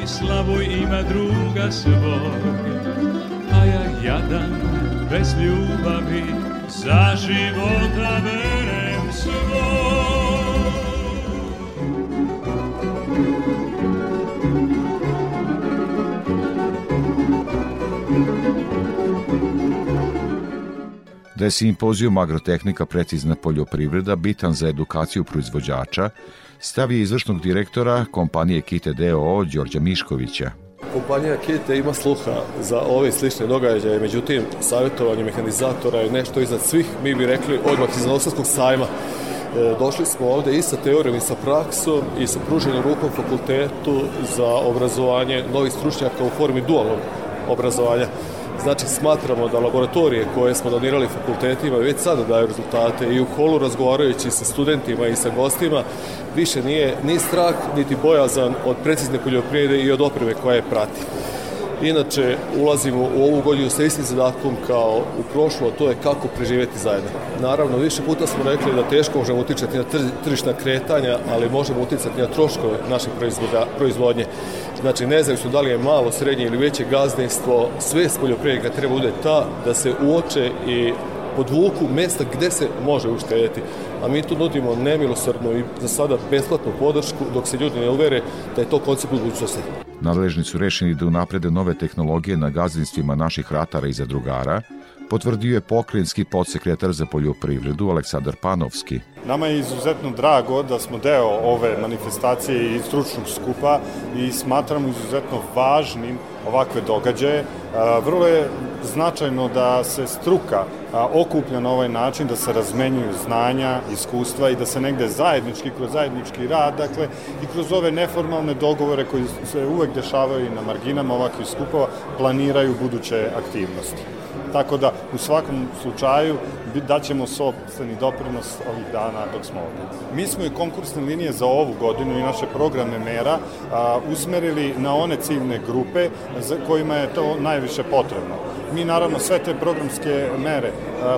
i slavoj ima druga svoj. A ja jadan bez ljubavi za života verem svoj. Da je simpozijum agrotehnika precizna poljoprivreda bitan za edukaciju proizvođača, stav je izvršnog direktora kompanije Kite DOO Đorđa Miškovića. Kompanija Kite ima sluha za ove slične događaje, međutim, savjetovanje mehanizatora je nešto iznad svih, mi bi rekli, odmah iz Novosadskog sajma. E, došli smo ovde i sa teorijom i sa praksom i sa pruženom rukom fakultetu za obrazovanje novih stručnjaka u formi dualnog obrazovanja. Znači, smatramo da laboratorije koje smo donirali fakultetima već sada daju rezultate i u holu razgovarajući sa studentima i sa gostima više nije ni strah niti bojazan od precizne poljoprivrede i od opreme koja je prati. Inače, ulazimo u ovu godinu sa istim zadatkom kao u prošlo, to je kako preživeti zajedno. Naravno, više puta smo rekli da teško možemo uticati na tržišna kretanja, ali možemo uticati na troškove naše proizvodnje. Znači, nezavisno da li je malo, srednje ili veće gazdinstvo, sve s poljoprivrednika treba bude ta da se uoče i podvuku mesta gde se može uštediti. A mi tu nudimo nemilosrdnu i za sada besplatnu podršku dok se ljudi ne uvere da je to koncept budućnosti. Nadležni su rešeni da unaprede nove tehnologije na gazdinstvima naših ratara i zadrugara, potvrdio je pokrajinski podsekretar za poljoprivredu Aleksandar Panovski. Nama je izuzetno drago da smo deo ove manifestacije i stručnog skupa i smatramo izuzetno važnim ovakve događaje. Vrlo je značajno da se struka okuplja na ovaj način, da se razmenjuju znanja, iskustva i da se negde zajednički, kroz zajednički rad, dakle, i kroz ove neformalne dogovore koji se uvek dešavaju na marginama ovakvih skupova, planiraju buduće aktivnosti. Tako da, u svakom slučaju, daćemo sobstveni doprinos ovih dana dok smo ovde. Mi smo i konkursne linije za ovu godinu i naše programe mera a, usmerili na one ciljne grupe za kojima je to najviše potrebno. Mi naravno sve te programske mere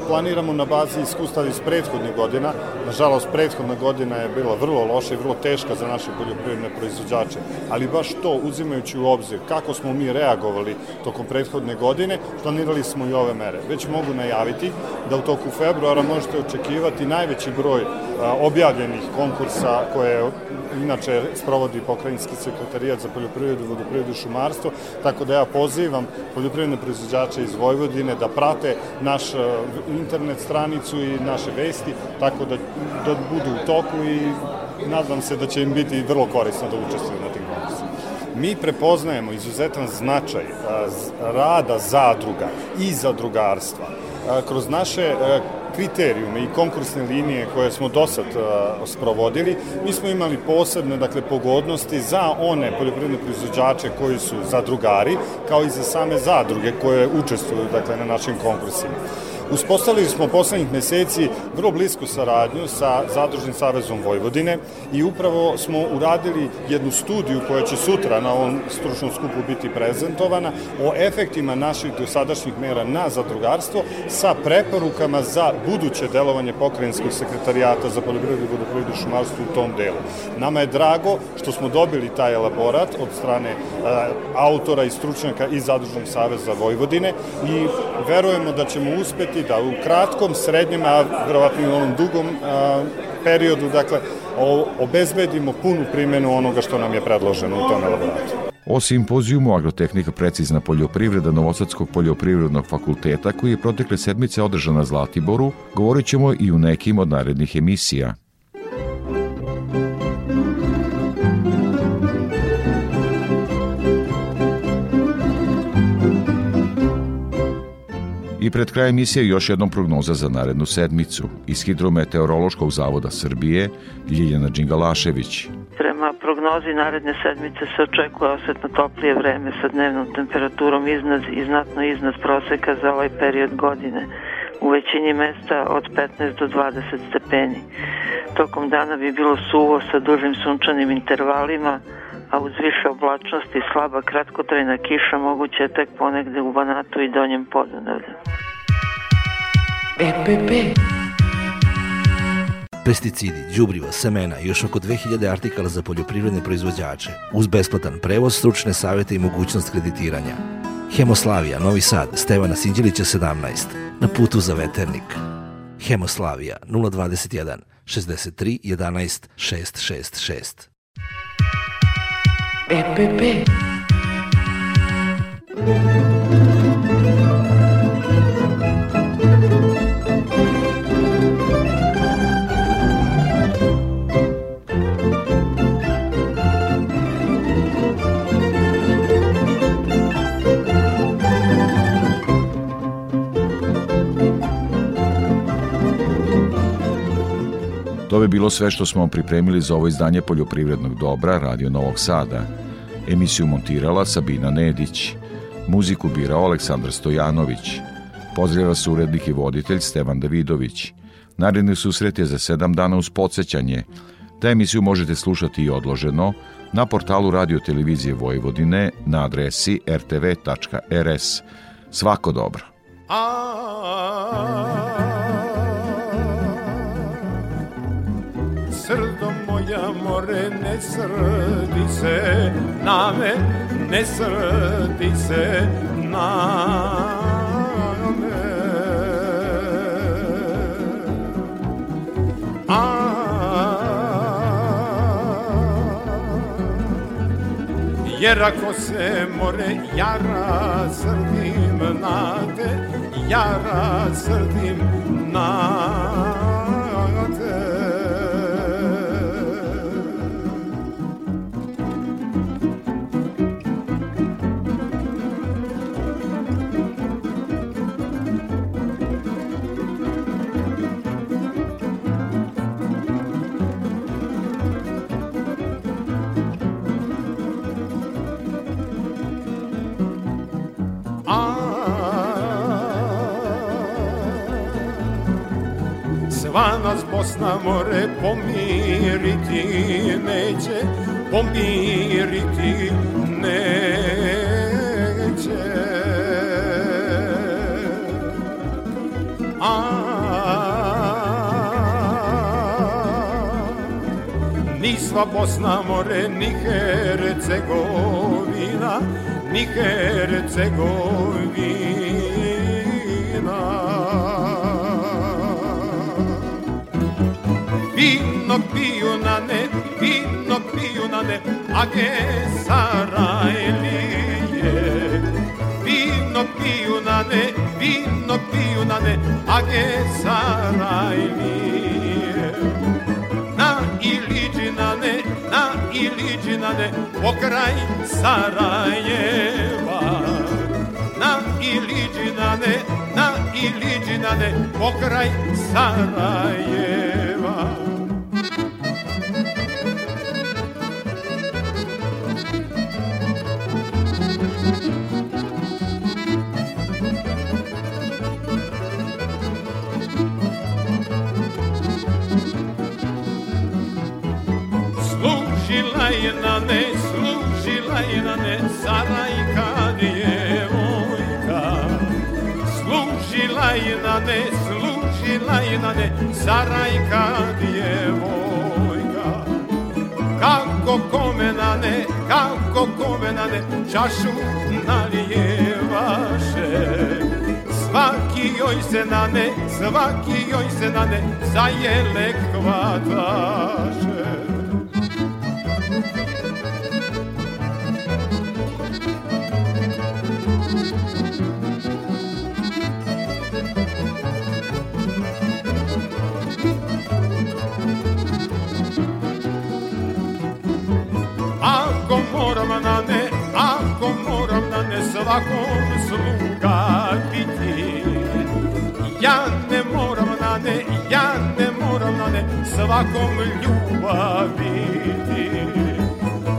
planiramo na bazi iskustva iz prethodnih godina. Nažalost, prethodna godina je bila vrlo loša i vrlo teška za naše poljoprivredne proizvođače, ali baš to uzimajući u obzir kako smo mi reagovali tokom prethodne godine, planirali smo i ove mere. Već mogu najaviti da u toku februara možete očekivati najveći broj objavljenih konkursa koje inače sprovodi pokrajinski sekretarijat za poljoprivredu, vodoprivredu i šumarstvo, tako da ja pozivam poljoprivredne proizvođače iz Vojvodine da prate naš internet stranicu i naše vesti, tako da, da budu u toku i nadam se da će im biti vrlo korisno da učestvuju na. Mi prepoznajemo izuzetan značaj rada zadruga i zadrugarstva kroz naše kriterijume i konkursne linije koje smo do sad sprovodili, mi smo imali posebne dakle, pogodnosti za one poljoprivredne proizvođače koji su zadrugari, kao i za same zadruge koje učestvuju dakle, na našim konkursima. Uspostavili smo poslednjih meseci vrlo blisku saradnju sa Zadružnim savezom Vojvodine i upravo smo uradili jednu studiju koja će sutra na ovom stručnom skupu biti prezentovana o efektima naših dosadašnjih mera na zadrugarstvo sa preporukama za buduće delovanje pokrajinskog sekretarijata za poljoprivredu, vodoprivredu i šumarstvo u tom delu. Nama je drago što smo dobili taj elaborat od strane e, autora i stručnjaka iz Zadružnog saveza Vojvodine i verujemo da ćemo uspeti da u kratkom, srednjem, a verovatno i u onom dugom a, periodu, dakle, obezbedimo punu primjenu onoga što nam je predloženo u tom elaboratu. O simpozijumu Agrotehnika precizna poljoprivreda Novosadskog poljoprivrednog fakulteta koji je protekle sedmice održan na Zlatiboru, govorit ćemo i u nekim od narednih emisija. Pred krajem emisije još jednom prognoza za narednu sedmicu. Iz Hidrometeorološkog zavoda Srbije, Ljiljana Đingalašević. Prema prognozi naredne sedmice se očekuje osetno toplije vreme sa dnevnom temperaturom iznad i znatno iznad proseka za ovaj period godine u većini mesta od 15 do 20 stepeni. Tokom dana bi bilo suvo sa dužim sunčanim intervalima, a uz više oblačnosti slaba kratkotrajna kiša moguće je tek ponegde u Banatu i Donjem Podunavlju. EPP pesticidi, đubriva, semena i još oko 2000 artikala za poljoprivredne proizvođače, uz besplatan prevoz, stručne savete i mogućnost kreditiranja. Hemoslavija, Novi Sad, Stevana Sinđelića 17, na putu za veternik. Hemoslavija 021 63 11 666. EPP To bi bilo sve što smo pripremili za ovo izdanje poljoprivrednog dobra Radio Novog Sada. Emisiju montirala Sabina Nedić. Muziku birao Aleksandar Stojanović. Pozdravlja se urednik i voditelj Stevan Davidović. Naredni susret je za sedam dana uz podsjećanje. Da emisiju možete slušati i odloženo na portalu Radio Televizije Vojvodine na adresi rtv.rs. Svako dobro. Srdo moja more ne srdi se na me, ne srdi se na jer ako se more ja razrdim na te, ja razsrdim na te Nas Bosna more pomiriti neće, pomiriti neće. A, ni sva Bosna more, ni Hercegovina, ni Hercegovina. Vino piju na ne, vino piju na ne, a ge Sarajlije. Vino piju na ne, vino piju na ne, a ge Sarajlije. Na Iliđinane, na Iliđinane, pokraj Sarajeva. Na Iliđinane, na Iliđinane, pokraj Sarajeva. Služila je na ne, Sarajka djevojka. Služila je na ne, služila je na ne, Sarajka djevojka. Kako kome na ne, kako kome na ne, čašu nalijevaše. Svaki joj se na ne, svaki joj se na ne, za jelek hvataše. Svakom sluga biti. Ja ne moram na ne, ja ne moram na ne svakom ljubav biti.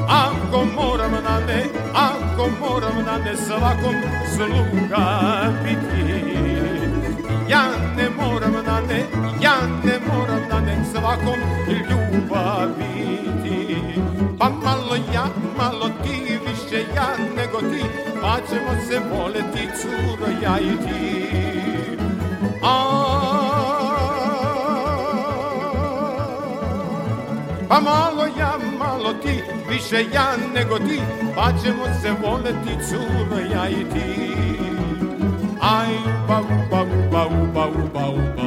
Ako moram na ne, ako moram na ne svakom sluga biti. Ja ne moram na ne, ja ne moram na ne svakom ljubav biti. Pa malo ja, malo ti, više ja nego ti Pa ćemo se voleti, curo, ja i ti. A, Pa malo ja, malo ti, više ja nego ti Pa ćemo se voleti, curo, ja i ti. Aj, uba, uba, uba, uba, uba, uba,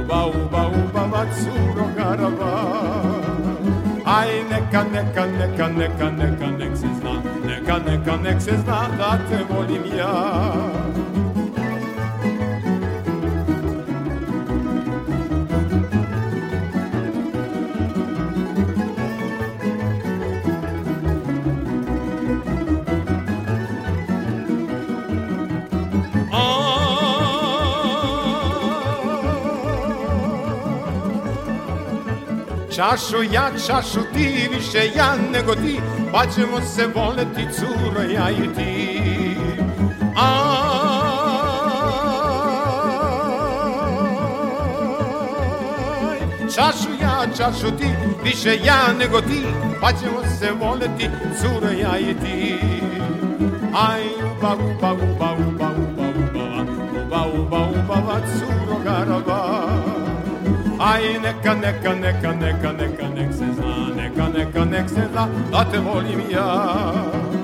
uba, uba, uba, uba, curo, garaba Aj, neka, neka, neka, neka, neka, nek se zna, neka, neka, nek se zna da te volim ja. Čašu ja, čašu ti, više ja nego ti, pa ćemo se voleti, curo, ja i ti. Aj, čašu ja, čašu ti, više ja nego ti, pa ćemo se voleti, curo, ja i ti. Aj, uba, uba, uba, uba, uba, uba, uba, uba, uba, uba, curo, garaba. Aj, neka, neka, neka, neka, neka, nek se zna, neka, neka, nek se zna, da te volim ja.